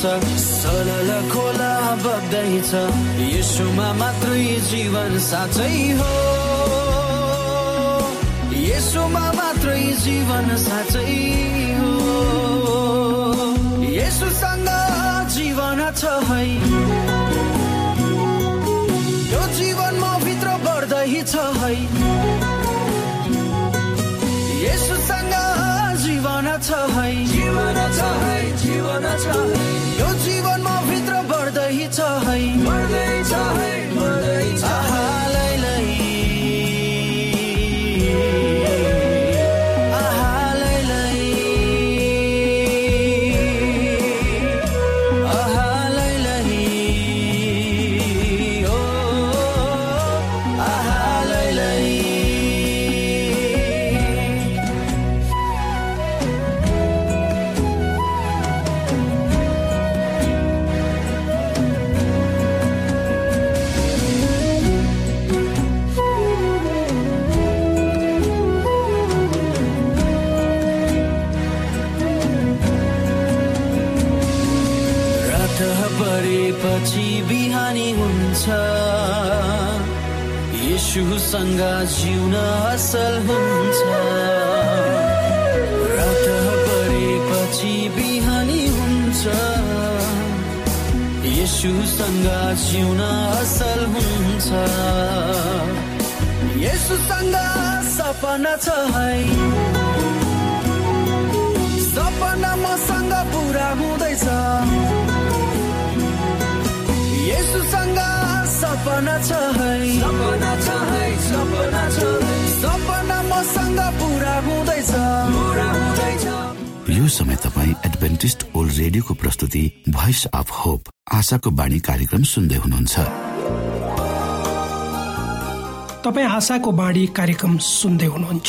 छ सरल खोला बग्दैछ यसुमा मात्रै जीवन साँच्चै हो। यसुमा मात्रै जीवन साँच्चै हो। यसुसँग जीवन छ है। यो जीवन म भित्र बढ्दै छ है। यसुसँग जीवन छ है। जीवन छ है जीवन छ यो यसुसँग जिउन असल हुन्छ। रात परेपछि बिहानी हुन्छ। यसुसँग जिउन असल हुन्छ। यसुसँग सपना छ है। सपना मसँग पुरा हुँदैछ। यसुसँग सपना छ है। सपना छ है सपना छ सपना मसँग पुरा हुँदैछ। पुरा हुँदैछ। यो समय तपाईँ एडभेन्टिस्ट ओल्ड रेडियोको प्रस्तुति भोइस अफ होप आशाको बाणी कार्यक्रम सुन्दै हुनुहुन्छ। तपाईँ आशाको बाणी कार्यक्रम सुन्दै हुनुहुन्छ।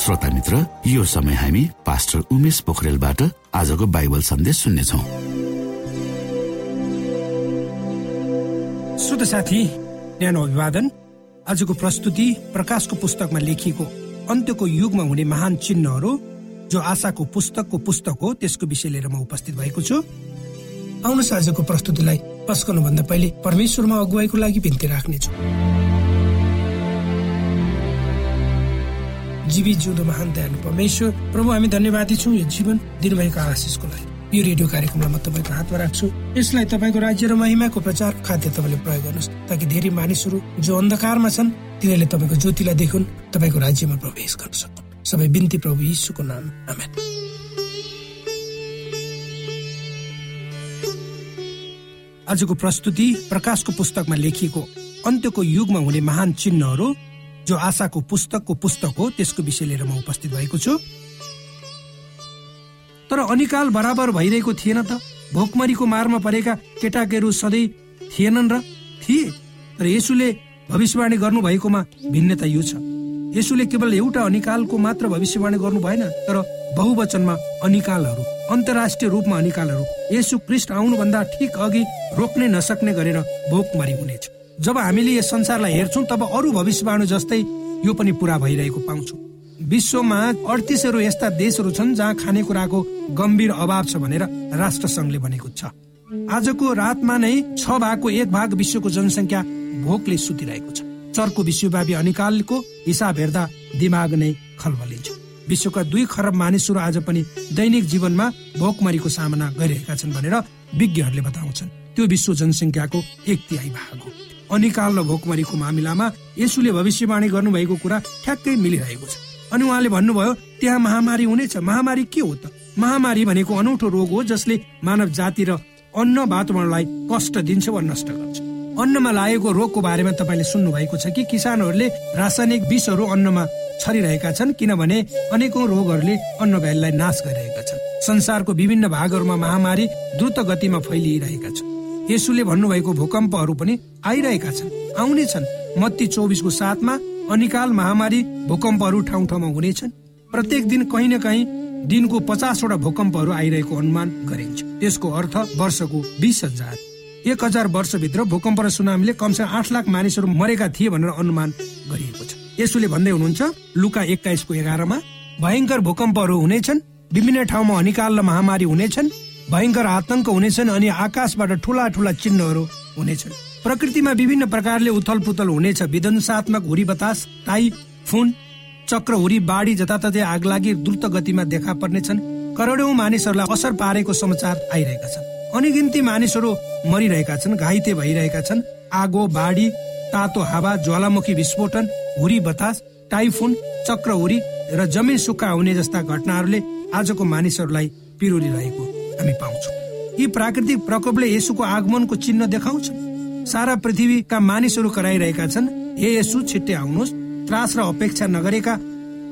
श्रोता मित्र यो समय हामी पास्टर उमेश पोखरेलबाट आजको बाइबल सन्देश सुन्नेछौ। श्रोत साथी न्यानो अभिवादन। आजको प्रस्तुति प्रकाशको पुस्तकमा लेखिएको अन्त्यको युगमा हुने महान चिन्हहरू जो आशाको पुस्तकको पुस्तक हो त्यसको विषय लिएर म उपस्थित भएको छु। आउनुहोस् आजको प्रस्तुतिलाई पस्कनु भन्दा पहिले परमेश्वरमा अगुवाईको लागि बिन्ती राख्नेछु। जीवी जिउँदो महान दयालु परमेश्वर। प्रभु हामी धन्यवादी छौँ यो जीवन दिनुभएको आशिषको लागि। यो रेडियो कार्यक्रमलाई म तपाईँको हातमा राख्छु। यसलाई तपाईँको राज्य र महिमाको प्रचार खाद्य तपाईँले प्रयोग गर्नुहोस् ताकि धेरै मानिसहरू जो अन्धकारमा छन् तिनीहरूले तपाईँको ज्योतिलाई देखुन् तपाईँको राज्यमा प्रवेश गर्न सकुन्। सबै बिन्ती प्रभु यीशुको नाम। आमेन। आजको प्रस्तुति प्रकाशको पुस्तकमा लेखिएको अन्त्यको युगमा हुने महान चिन्हहरू जो आशाको पुस्तकको पुस्तक हो त्यसको विषय लिएर म उपस्थित भएको छु। तर अनिकाल बराबर भइरहेको थिएन त। भोकमरीको मारमा परेका केटाकेहरू सधैँ थिएनन् र थिए। तर यसुले भविष्यवाणी गर्नु भएकोमा भिन्नता यो छ। यसुले केवल एउटा अनिकालको मात्र भविष्यवाणी गर्नु भएन तर बहुवचनमा अनिकालहरू अन्तर्राष्ट्रिय रूपमा अनिकालहरू। यसु क्रिस्ट आउनुभन्दा ठिक अघि रोक्नै नसक्ने गरेर भोकमरी हुनेछ। जब हामीले यस संसारलाई हेर्छौँ तब अरू भविष्यवाणी जस्तै यो पनि पुरा भइरहेको पाउँछौँ। विश्वमा अडतिसहरू यस्ता देशहरू छन् जहाँ खानेकुराको गम्भीर अभाव छ भनेर राष्ट्र संघले भनेको छ। आजको रातमा नै छ भागको एक भाग विश्वको जनसङ्ख्या भोकले सुतिरहेको छ। चर्को विश्वव्यापी अनिकालको हिसाब हेर्दा दिमाग नै खलबलिन्छ। विश्वका दुई खरब मानिसहरू आज पनि दैनिक जीवनमा भोकमरीको सामना गरिरहेका छन् भनेर विज्ञहरूले बताउँछन्। त्यो विश्व जनसङ्ख्याको एक तिहाई भाग हो। अनिकाल र भोकमरीको मामिलामा यसुले भविष्यवाणी गर्नुभएको कुरा ठ्याक्कै मिलिरहेको छ। अनि उहाँले भन्नुभयो त्यहाँ महामारी हुनेछ। महामारी के हो त? महामारी भनेको अनौठो रोग हो जसले मानव जाति र अन्न वातावरणलाई कष्ट दिन्छ वा नष्ट गर्छ। अन्नमा लागेको रोगको बारेमा तपाईँले सुन्नु भएको छ कि किसानहरूले रासायनिक विषहरू अन्नमा छरिरहेका छन् किनभने अनेकौं रोगहरूले अन्न बालीलाई नाश गरिरहेका छन्। संसारको विभिन्न भागहरूमा महामारी द्रुत गतिमा फैलिरहेका छन्। यसुले भन्नुभएको भूकम्पहरू पनि आइरहेका छन् आउने छन्। मत्ती चौबिसको साथमा अनिकाल महामारी भूकम्पहरू ठाउँ ठाउँमा हुनेछन् प्रत्येक दिन कहीँ न कहीँ दिनको पचासवटा भूकम्पहरू आइरहेको अनुमान गरिन्छ। त्यसको अर्थ वर्षको बिस हजार। एक हजार वर्षभित्र भूकम्प र सुनामीले कमसे आठ लाख मानिसहरू मरेका थिए भनेर अनुमान गरिएको छ। यसुले भन्दै हुनुहुन्छ लुका एक्काइसको एघारमा भयङ्कर भूकम्पहरू हुनेछन् विभिन्न ठाउँमा अनिकाल र महामारी हुनेछन् भयङ्कर आतंक हुनेछन् अनि आकाशबाट ठुला ठुला चिन्हहरू हुनेछन्। प्रकृतिमा विभिन्न प्रकारले उथल पुथल हुनेछ। विध्वंसात्मक हुरी बतास टाइफुन चक्र हुरी बाढी जताततै आग लागि द्रुत गतिमा देखा पर्नेछन्। करोडौं मानिसहरूलाई असर पारेको समाचार आइरहेका छन्। अनिगिन्ती मानिसहरू मरिरहेका छन् घाइते भइरहेका छन्। आगो बाढी तातो हावा ज्वालामुखी विस्फोटन हुरी बतास टाइफुन चक्र हुरी र जमिन सुक्खा हुने जस्ता घटनाहरूले आजको मानिसहरूलाई पिरोलिरहेको हामी पाउँछौँ। यी प्राकृतिक प्रकोपले यसुको आगमनको चिन्ह देखाउँछ। सारा पृथ्वीका मानिसहरू कराइरहेका छन्। हे यसु छिट्टै आउनुहोस्। त्रास र अपेक्षा नगरेका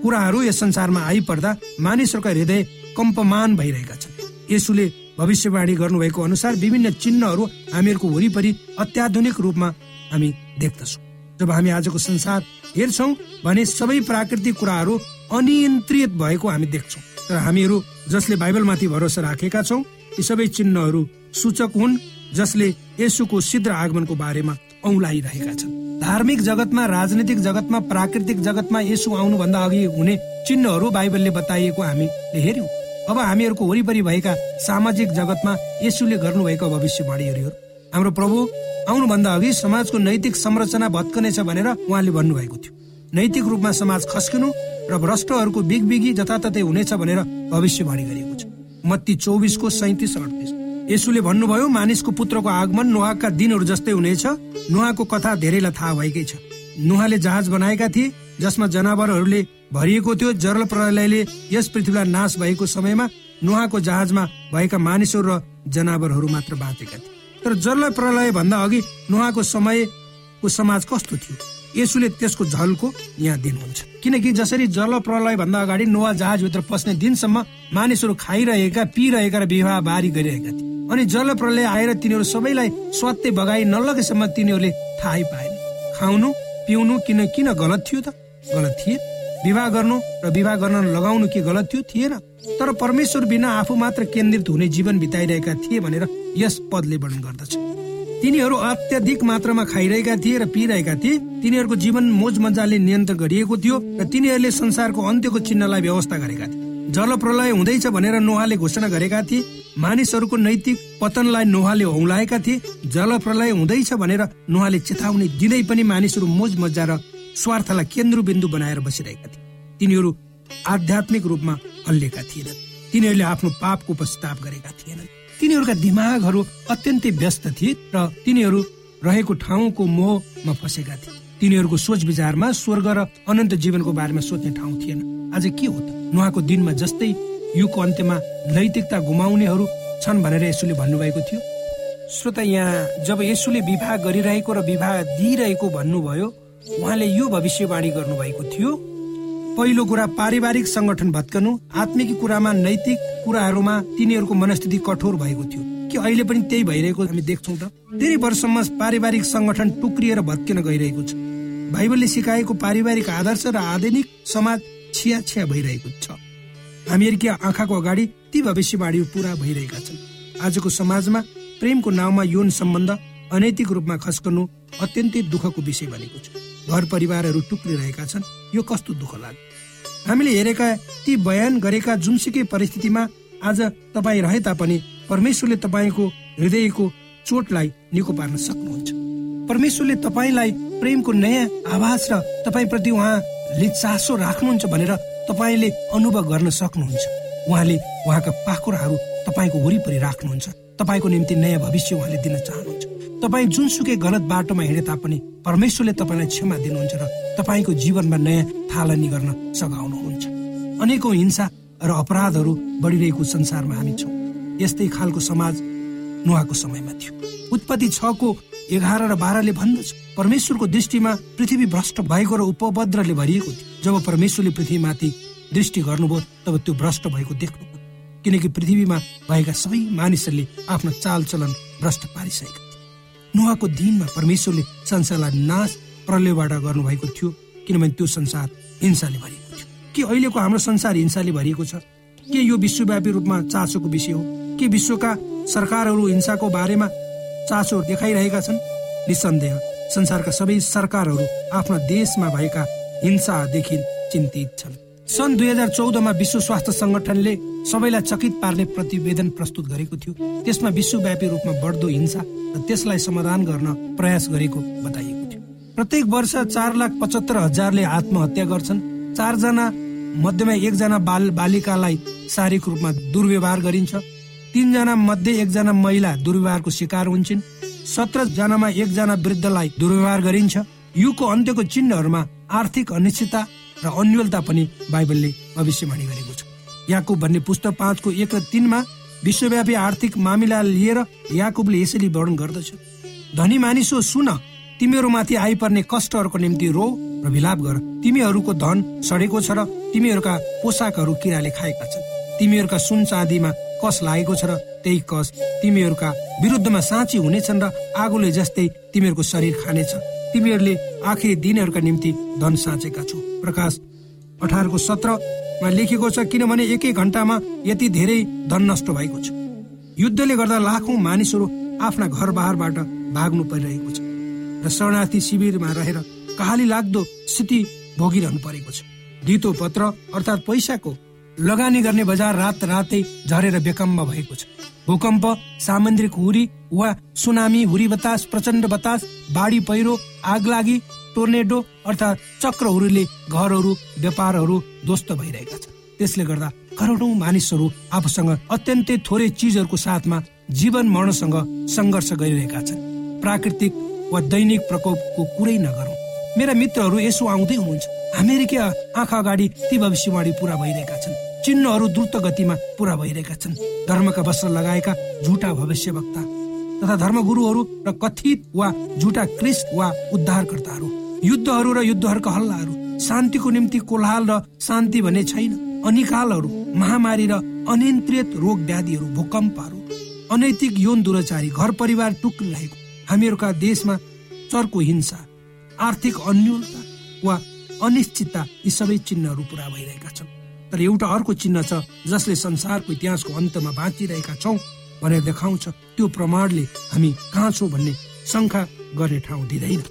कुराहरू यस संसारमा आइपर्दा मानिसहरूका हृदय कम्पमान भइरहेका छन्। यसुले भविष्यवाणी गर्नुभएको अनुसार विभिन्न चिन्हहरू हामीहरूको वरिपरि अत्याधुनिक रूपमा हामी देख्दछौँ। जब हामी आजको संसार हेर्छौँ भने सबै प्राकृतिक कुराहरू अनियन्त्रित भएको हामी देख्छौँ। तर हामीहरू जसले बाइबलमाथि भरोसा राखेका छौँ यी सबै चिन्हहरू सूचक हुन् जसले यसुको सिद्ध आगमनको बारेमा औलाइरहेका छन्। धार्मिक जगतमा राजनीतिक जगतमा प्राकृतिक जगतमा यसु आउनुभन्दा अघि हुने चिन्हहरू बाइबलले बताइएको हामीले हेर्यौं अब हामीहरूको वरिपरि भएका सामाजिक जगतमा यसुले गर्नुभएको भविष्यवाणीहरू हाम्रो प्रभु आउनुभन्दा अघि समाजको नैतिक संरचना भत्कनेछ भनेर उहाँले भन्नुभएको थियो। नैतिक रूपमा समाज खस्किनु र भ्रष्टहरूको बिगबिगी जताततै हुनेछ भनेर भविष्यवाणी गरिएको छ। मत्ती चौबिसको सैतिस अडतिस यसुले भन्नुभयो मानिसको पुत्रको आगमन नुहाका दिनहरू जस्तै हुनेछ। नुहाको कथा धेरैलाई थाहा भएकै छ। नुहाले जहाज बनाएका थिए जसमा जनावरहरूले भरिएको थियो। जरल प्रलयले यस पृथ्वीलाई नाश भएको समयमा नुहाको जहाजमा भएका मानिसहरू र जनावरहरू मात्र बाँचेका थिए। तर जल प्रलय भन्दा अघि नुहाको समयको समाज कस्तो थियो? यसुले त्यसको झल्को यहाँ दिनुहुन्छ। किनकि जसरी जल प्रलय भन्दा अगाडि नुवा जहाजभित्र पस्ने दिनसम्म मानिसहरू खाइरहेका पिइरहेका र विवाह बारी गरिरहेका थिए। अनि जल प्रलय आएर तिनीहरू सबैलाई स्वात्तै बगाई नलगेसम्म तिनीहरूले थाहै पाएन। खाउनु पिउनु किन किन गलत थियो त? गलत थिए। विवाह गर्नु र विवाह गर्न लगाउनु के गलत थियो? थिएन। तर परमेश्वर बिना आफू मात्र केन्द्रित हुने जीवन बिताइरहेका थिए भनेर यस पदले वर्णन गर्दछ। तिनीहरू अत्याधिक मात्रामा खाइरहेका थिए र पिइरहेका थिए। तिनीहरूको जीवन मोज मजाले नियन्त्रण गरिएको थियो र तिनीहरूले संसारको अन्त्यको चिन्हलाई व्यवस्था गरेका थिए। जल प्रलय हुँदैछ भनेर नोहाले घोषणा गरेका थिए। मानिसहरूको नैतिक पतनलाई नोहाले औलाएका थिए। जल प्रलय हुँदैछ भनेर नोहाले चेतावनी दिँदै पनि मानिसहरू मोज मजा र स्वार्थलाई केन्द्रबिन्दु बनाएर बसिरहेका थिए। तिनीहरू आध्यात्मिक रूपमा हल्लिएका थिएनन्। तिनीहरूले आफ्नो पापको उपस्ताप गरेका थिएनन्। तिनीहरूका दिमागहरू अत्यन्तै व्यस्त थिए र तिनीहरू रहेको ठाउँको मोहमा फसेका थिए। तिनीहरूको सोच विचारमा स्वर्ग र अनन्त जीवनको बारेमा सोच्ने ठाउँ थिएन। आज के हो त? नुहाको दिनमा जस्तै युगको अन्त्यमा नैतिकता गुमाउनेहरू छन् भनेर यसुले भन्नुभएको थियो। श्रोता यहाँ जब यसुले विवाह गरिरहेको र विवाह दिइरहेको भन्नुभयो उहाँले यो भविष्यवाणी गर्नुभएको थियो पहिलो कुरा पारिवारिक संगठन भत्कनु आत्मिक कुरामा नैतिक कुराहरूमा तिनीहरूको मनस्थिति कठोर भएको थियो। कि अहिले पनि त्यही भइरहेको हामी देख्छौँ त? धेरै वर्षसम्म पारिवारिक संगठन टुक्रिएर भत्किन गइरहेको छ। बाइबलले सिकाएको पारिवारिक आदर्श र आधुनिक समाज छिया छिया भइरहेको छ। हामीहरूका आँखाको अगाडि ती भविष्यवाणी पुरा भइरहेका छन्। आजको समाजमा प्रेमको नाउँमा यौन सम्बन्ध अनैतिक रूपमा खस्कनु अत्यन्तै दुःखको विषय बनेको छ। घर परिवारहरू टुक्रिरहेका छन्। यो कस्तो दुःख लाग्यो हामीले हेरेका ती बयान गरेका जुनसुकै परिस्थितिमा आज तपाईँ रहे तापनि परमेश्वरले तपाईँको हृदयको चोटलाई निको पार्न सक्नुहुन्छ। परमेश्वरले तपाईँलाई प्रेमको नयाँ आवाज र तपाईँप्रति उहाँले चासो राख्नुहुन्छ भनेर तपाईँले अनुभव गर्न सक्नुहुन्छ। उहाँले उहाँका पाखुराहरू तपाईँको वरिपरि राख्नुहुन्छ। तपाईँको निम्ति नयाँ भविष्य उहाँले दिन चाहनुहुन्छ। तपाईँ जुनसुकै गलत बाटोमा हिँडे तापनि परमेश्वरले तपाईँलाई क्षमा दिनुहुन्छ र तपाईँको जीवनमा नयाँ थालनी गर्न सघाउनुहुन्छ। अनेकौँ हिंसा र अपराधहरू बढिरहेको संसारमा हामी छौँ। यस्तै खालको समाज नुहाको समयमा थियो। उत्पत्ति छको एघार र बाह्रले भन्दछ परमेश्वरको दृष्टिमा पृथ्वी भ्रष्ट भएको र उपभद्रले भरिएको थियो। जब परमेश्वरले पृथ्वीमाथि दृष्टि गर्नुभयो तब त्यो भ्रष्ट भएको देख्नुभयो। किनकि पृथ्वीमा भएका सबै मानिसहरूले आफ्नो चालचलन भ्रष्ट पारिसकेका नुहाको दिनमा परमेश्वरले संसारलाई नाश प्रलयबाट गर्नुभएको थियो किनभने त्यो संसार हिंसाले भरिएको थियो। के अहिलेको हाम्रो संसार हिंसाले भरिएको छ? के यो विश्वव्यापी रूपमा चासोको विषय हो? के विश्वका सरकारहरू हिंसाको बारेमा चासो देखाइरहेका छन्? निसन्देह संसारका सबै सरकारहरू आफ्ना देशमा भएका हिंसादेखि चिन्तित छन्। सन् दुई हजार चौधमा विश्व स्वास्थ्य संगठनले सबैलाई चकित पार्ने प्रतिवेदन प्रस्तुत गरेको थियो। त्यसमा विश्वव्यापी रूपमा बढ्दो हिंसा र त्यसलाई समाधान गर्न प्रयास गरेको बताइएको थियो। प्रत्येक वर्ष चार लाख पचहत्तर हजारले आत्महत्या गर्छन्। चारजना मध्येमा एकजना बाल बालिकालाई शारीरिक रूपमा दुर्व्यवहार गरिन्छ। तीनजना मध्ये एकजना महिला दुर्व्यवहारको शिकार हुन्छन्। सत्र जनामा एकजना वृद्धलाई दुर्व्यवहार गरिन्छ। युगको अन्त्यको चिन्हहरूमा आर्थिक अनिश्चितता र अन्यलता पनि बाइबलले भविष्यवाणी गरेको याकुब भन्ने पुस्तक पाँचको एक र तिनमा विश्वव्यापी आर्थिक मामिला लिएर याकुबले यसरी वर्णन गर्दछ। धनी मानिस हो सुन तिमीहरूमाथि आइपर्ने कष्टहरूको निम्ति रो र विलाप गर। तिमीहरूको धन सडेको छ र तिमीहरूका पोसाकहरू किराले खाएका छन्। तिमीहरूका सुन चाँदीमा कस लागेको छ र त्यही कस तिमीहरूका विरुद्धमा साँची हुनेछन् र आगोले जस्तै तिमीहरूको शरीर खानेछ तिमीहरूले आखिरी दिनहरूका निम्ति धन साँचेका छौ। प्रकाश अठारको सत्रमा लेखेको छ किनभने एक घन्टामा यति धेरै धन नष्ट भएको छ। युद्धले गर्दा लाखौं मानिसहरू आफ्ना घर बहारबाट भाग्नु परिरहेको छ र शरणार्थी शिविरमा रहेर कहाली लाग्दो स्थिति भोगिरहनु परेको छ। दितो पत्र अर्थात् पैसाको लगानी गर्ने बजार रात रातै झरेर बेकम्ब भएको छ। भूकम्प सामुद्रिक हुरी वा सुनामी हुरी बतास प्रचण्ड बतास बाढी पहिरो आग लागि टोर्नेडो अर्थात् चक्रहरूले घरहरू व्यापारहरू ध्वस्त भइरहेका छन्। त्यसले गर्दा करोडौँ मानिसहरू आफूसँग अत्यन्तै थोरै चिजहरूको साथमा जीवन मरणसँग सङ्घर्ष गरिरहेका छन्। प्राकृतिक वा दैनिक प्रकोपको कुरै नगरौँ। मेरा मित्रहरू यसो आउँदै हुनुहुन्छ। अमेरिकी आँखा अगाडि ती भविष्यवाणी पूरा भइरहेका छन्। चिन्हहरू द्रुत गतिमा पूरा भइरहेका छन्। धर्मका वस्त्र लगाएका झुटा भविष्यवक्ता तथा धर्मगुरुहरू र कथित वा झुटा क्रिस्ट वा उद्धारकर्ताहरू युद्धहरू र युद्धहरूका हल्लाहरू शान्तिको निम्ति कोलाहाल र शान्ति भन्ने छैन। अनिकालहरू महामारी र अनियन्त्रित रोग व्याधिहरू भूकम्पहरू अनैतिक यौन दुराचारी घर परिवार टुक्रिरहेको हामीहरूका देशमा चर्को हिंसा आर्थिक अन्यूनता वा अनिश्चितता यी सबै चिन्हहरू पुरा भइरहेका छन्। तर एउटा अर्को चिन्ह छ जसले संसारको इतिहासको अन्तमा बाँचिरहेका छौँ। भनेर देखाउँछ त्यो प्रमाणले हामी कहाँ छौँ भन्ने शङ्का गर्ने ठाउँ दिँदैन।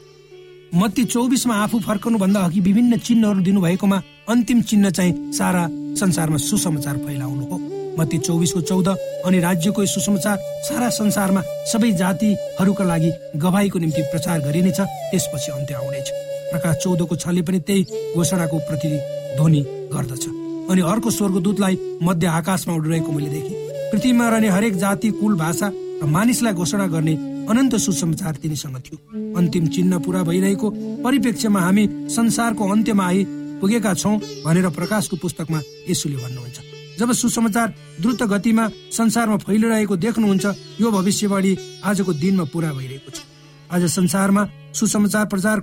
मत्ती चौबिसमा आफू फर्कनु भन्दा अघि विभिन्न चिन्हहरू दिनुभएकोमा अन्तिम चिन्ह चाहिँ सारा संसारमा सुसमाचार फैलाउनु हो। मत्ती चौबिसको चौध अनि राज्यको सुसमाचार सारा संसारमा सबै जातिहरूका लागि गवाईको निम्ति प्रचार गरिनेछ त्यसपछि अन्त्य आउनेछ। प्रकाश चौधको छले पनि त्यही घोषणाको प्रतिध्वनि गर्दछ। अनि अर्को स्वर्गदूतलाई मध्य आकाशमा उडिरहेको मैले देखेँ। पृथ्वीमा रहने हरेक जाति कुल भाषा र मानिसलाई घोषणा गर्ने अनन्त सुसमाचार तिनीसँग थियो। अन्तिम चिन्ह पुरा भइरहेको परिप्रेक्ष्यमा हामी संसारको अन्त्यमा आइ पुगेका छौँ भनेर प्रकाशको पुस्तकमा यसुले भन्नुहुन्छ। जब सुसमाचार द्रुत गतिमा संसारमा फैलिरहेको देख्नुहुन्छ यो भविष्यवाणी आजको दिनमा पुरा भइरहेको छ। आज संसारमा सुसमाचार प्रचार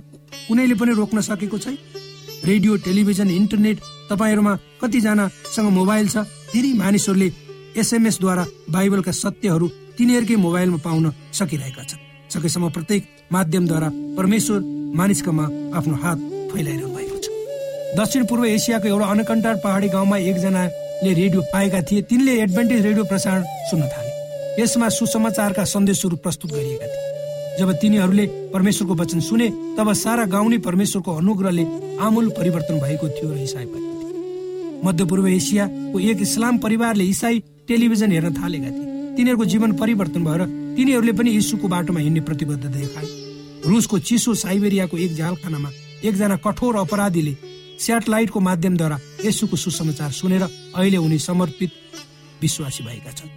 कुनैले पनि रोक्न सकेको छैन। रेडियो टेलिभिजन इन्टरनेट तपाईँहरूमा कतिजनासँग मोबाइल छ धेरै मानिसहरूले एसएमएसद्वारा बाइबलका सत्यहरू तिनीहरूकै मोबाइलमा पाउन सकिरहेका छन्। सकेसम्म प्रत्येक माध्यमद्वारा परमेश्वर मानिसकोमा आफ्नो हात फैलाइरहनु भएको छ। दक्षिण पूर्व एसियाको एउटा अनकन्टार पहाडी गाउँमा एकजनाले रेडियो पाएका थिए। तिनले एडभान्टेज रेडियो प्रसारण सुन्न थाले। यसमा सुसमाचारका सन्देशहरू प्रस्तुत गरिएका थिए। जब तिनीहरूले परमेश्वरको वचन सुने तब सारा गाउँ नै परमेश्वरको अनुग्रहले आमूल परिवर्तन भएको थियो र इसाई भएको थियो। मध्यपूर्व एसियाको एक इस्लाम परिवारले इसाई टेलिभिजन हेर्न थालेका थिए। तिनीहरूको जीवन परिवर्तन भएर तिनीहरूले पनि यीशुको बाटोमा हिँड्ने प्रतिबद्धता देखाए। रुसको चिसो साइबेरियाको एक जालखानामा एकजना कठोर अपराधीले सेटेलाइटको माध्यमद्वारा यसुको सुसमाचार सुनेर अहिले उनी समर्पित विश्वासी भएका छन्।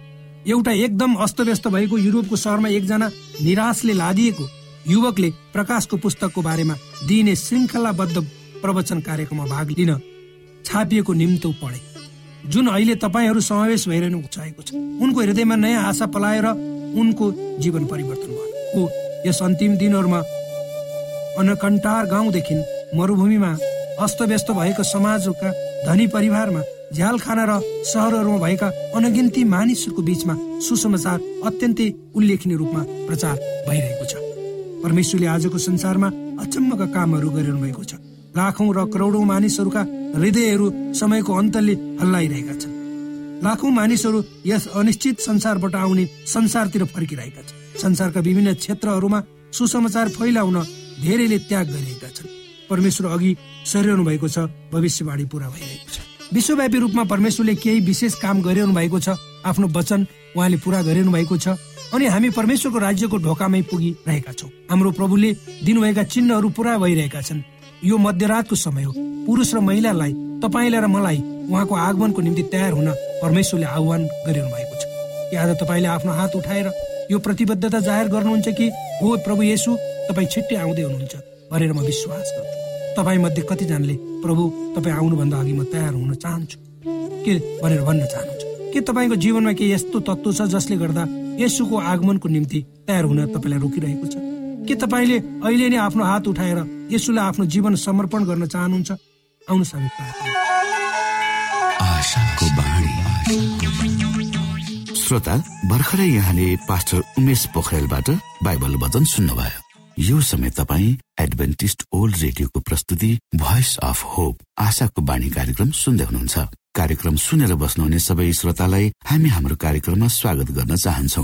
एउटा एकदम अस्तव्यस्त भएको युरोपको सहरमा एकजना निराशले लादिएको युवकले प्रकाशको पुस्तकको बारेमा दिइने श्रृङ्खलाबद्ध प्रवचन कार्यक्रममा भाग लिन छापिएको निम्तो पढे। जुन अहिले तपाईँहरू समावेश भइरहनु चाहेको छ उनको हृदयमा नयाँ आशा पलाएर उनको जीवन परिवर्तन भयो। ऊ यस अन्तिम दिनहरूमा अनकन्टार गाउँदेखि मरुभूमिमा अस्तव्यस्त भएको समाजका धनी परिवारमा झ्यालखाना र सहरहरूमा भएका अनगिन्ती मानिसहरूको बीचमा सुसमाचार अत्यन्तै उल्लेखनीय रूपमा प्रचार भइरहेको छ। परमेश्वरले आजको संसारमा अचम्मका कामहरू गरिरहनु भएको छ। लाखौं र करोडौं मानिसहरूका हृदयहरू समयको अन्तले हल्लाइरहेका छन्। लाखौं मानिसहरू यस अनिश्चित संसारबाट आउने संसारतिर फर्किरहेका छन्। संसारका विभिन्न क्षेत्रहरूमा सुसमाचार फैलाउन धेरैले त्याग गरिरहेका छन्। परमेश्वर अघि सरिरहनु भएको छ भविष्यवाणी पूरा भइरहेको छ। विश्वव्यापी रूपमा परमेश्वरले केही विशेष काम गरिरहनु भएको छ आफ्नो वचन उहाँले पूरा गरिरहनु भएको छ अनि हामी परमेश्वरको राज्यको ढोकामै पुगिरहेका छौँ। हाम्रो प्रभुले दिनुभएका चिन्हहरू पूरा भइरहेका छन्। यो मध्यरातको समय हो। पुरुष र महिलालाई तपाईँलाई र मलाई उहाँको आगमनको निम्ति तयार हुन परमेश्वरले आह्वान गरिरहनु भएको छ। कि आज तपाईँले आफ्नो हात उठाएर यो प्रतिबद्धता जाहेर गर्नुहुन्छ कि हो प्रभु येसु तपाईँ छिट्टै आउँदै हुनुहुन्छ भनेर म विश्वास गर्छु। तपाईँ मध्ये कतिजनाले प्रभु तपाईँ आउनुभन्दा अघि म तयार हुन चाहन्छु के भनेर भन्न चाहनुहुन्छ। के तपाईँको जीवनमा के यस्तो तत्व छ जसले गर्दा यसुको आगमनको निम्ति तयार हुन तपाईँलाई रोकिरहेको छ? के तपाईँले अहिले नै आफ्नो हात उठाएर यसुलाई आफ्नो जीवन समर्पण गर्न चाहनुहुन्छ आउनुहोस् हामी श्रोता भर्खरै यहाँले पास्टर उमेश पोखरेलबाट बाइबल वचन सुन्नुभयो। यो समय तपाईँ एडभेन्टिस्ट ओल्ड रेडियोको प्रस्तुति भोइस अफ होप आशाको बाणी कार्यक्रम सुन्दै हुनुहुन्छ। कार्यक्रम सुनेर बस्नुहुने सबै श्रोतालाई हामी हाम्रो कार्यक्रममा स्वागत गर्न चाहन्छौ।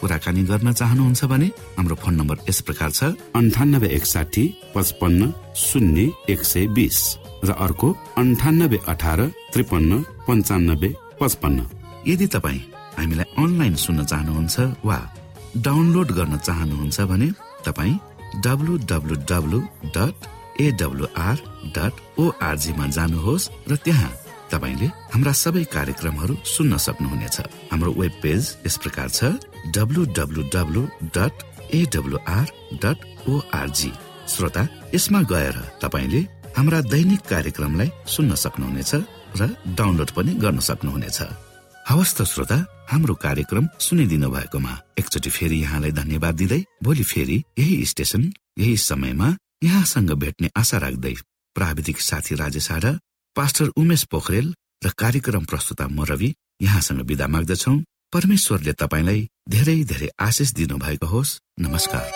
कुराकानी गर्न चाहनुहुन्छ भने हाम्रो फोन नम्बर यस प्रकार छ अन्ठानब्बे एकसाठी पचपन्न शून्य एक सय बिस र अर्को अन्ठानब्बे अठार त्रिपन्न पन्चानब्बे पचपन्न। यदि तपाईँ हामीलाई अनलाइन सुन्न चाहनुहुन्छ वा डाउनलोड गर्न चाहनुहुन्छ भने तपाईँ W W W dot AWR dot ओआरजीमा जानुहोस् र त्यहाँ तपाईँले हाम्रा सबै कार्यक्रमहरू सुन्न सक्नुहुनेछ। हाम्रो वेब पेज यस प्रकार छ ओआरजी श्रोता यसमा गएर तपाईँले हाम्रा दैनिक कार्यक्रमलाई सुन्न सक्नुहुनेछ र डाउनलोड पनि गर्न सक्नुहुनेछ। हवस् त श्रोता हाम्रो कार्यक्रम सुनिदिनु भएकोमा एकचोटि फेरि यहाँलाई धन्यवाद दिँदै भोलि फेरि यही स्टेशन यही समयमा यहाँसँग भेट्ने आशा राख्दै प्राविधिक साथी राजेश पास्टर उमेश पोखरेल र कार्यक्रम प्रस्तुता म रवि यहाँसँग विदा माग्दछौ। परमेश्वरले तपाईँलाई धेरै धेरै आशिष दिनु भएको होस्। नमस्कार।